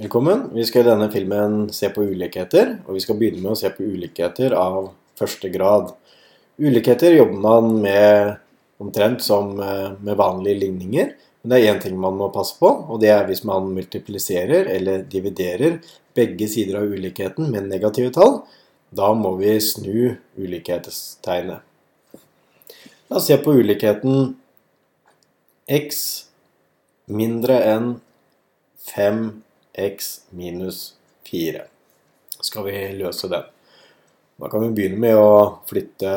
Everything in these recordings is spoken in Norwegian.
Velkommen. Vi skal i denne filmen se på ulikheter, og vi skal begynne med å se på ulikheter av første grad. Ulikheter jobber man med omtrent som eh, med vanlige ligninger, men det er én ting man må passe på, og det er hvis man multipliserer eller dividerer begge sider av ulikheten med negative tall, da må vi snu ulikhetstegnet. La oss se på ulikheten x mindre enn 5 x minus 4. Skal vi løse den? Da kan vi begynne med å flytte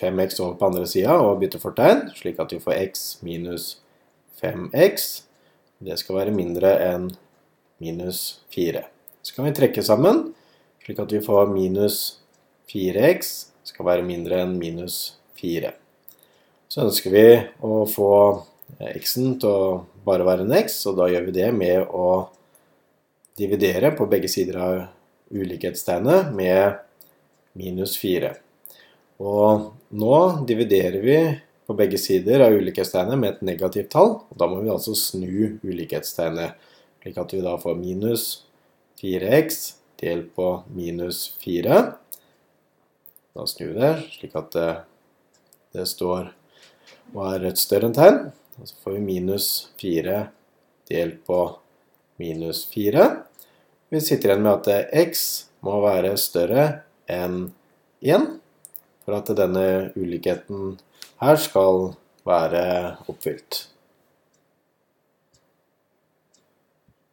5x over på andre sida og bytte fortegn, slik at vi får x minus 5x. Det skal være mindre enn minus 4. Så kan vi trekke sammen, slik at vi får minus 4x skal være mindre enn minus 4. Så ønsker vi å få x-en til å bare være en x, og da gjør vi det med å dividere på begge sider av ulikhetstegnet med minus 4. Og nå dividerer vi på begge sider av ulikhetstegnet med et negativt tall, og da må vi altså snu ulikhetstegnet, slik at vi da får minus 4x delt på minus 4. Da snur vi det slik at det, det står og er et større enn tegn. Og så får vi minus 4 delt på minus 4. Vi sitter igjen med at x må være større enn 1 for at denne ulikheten her skal være oppfylt.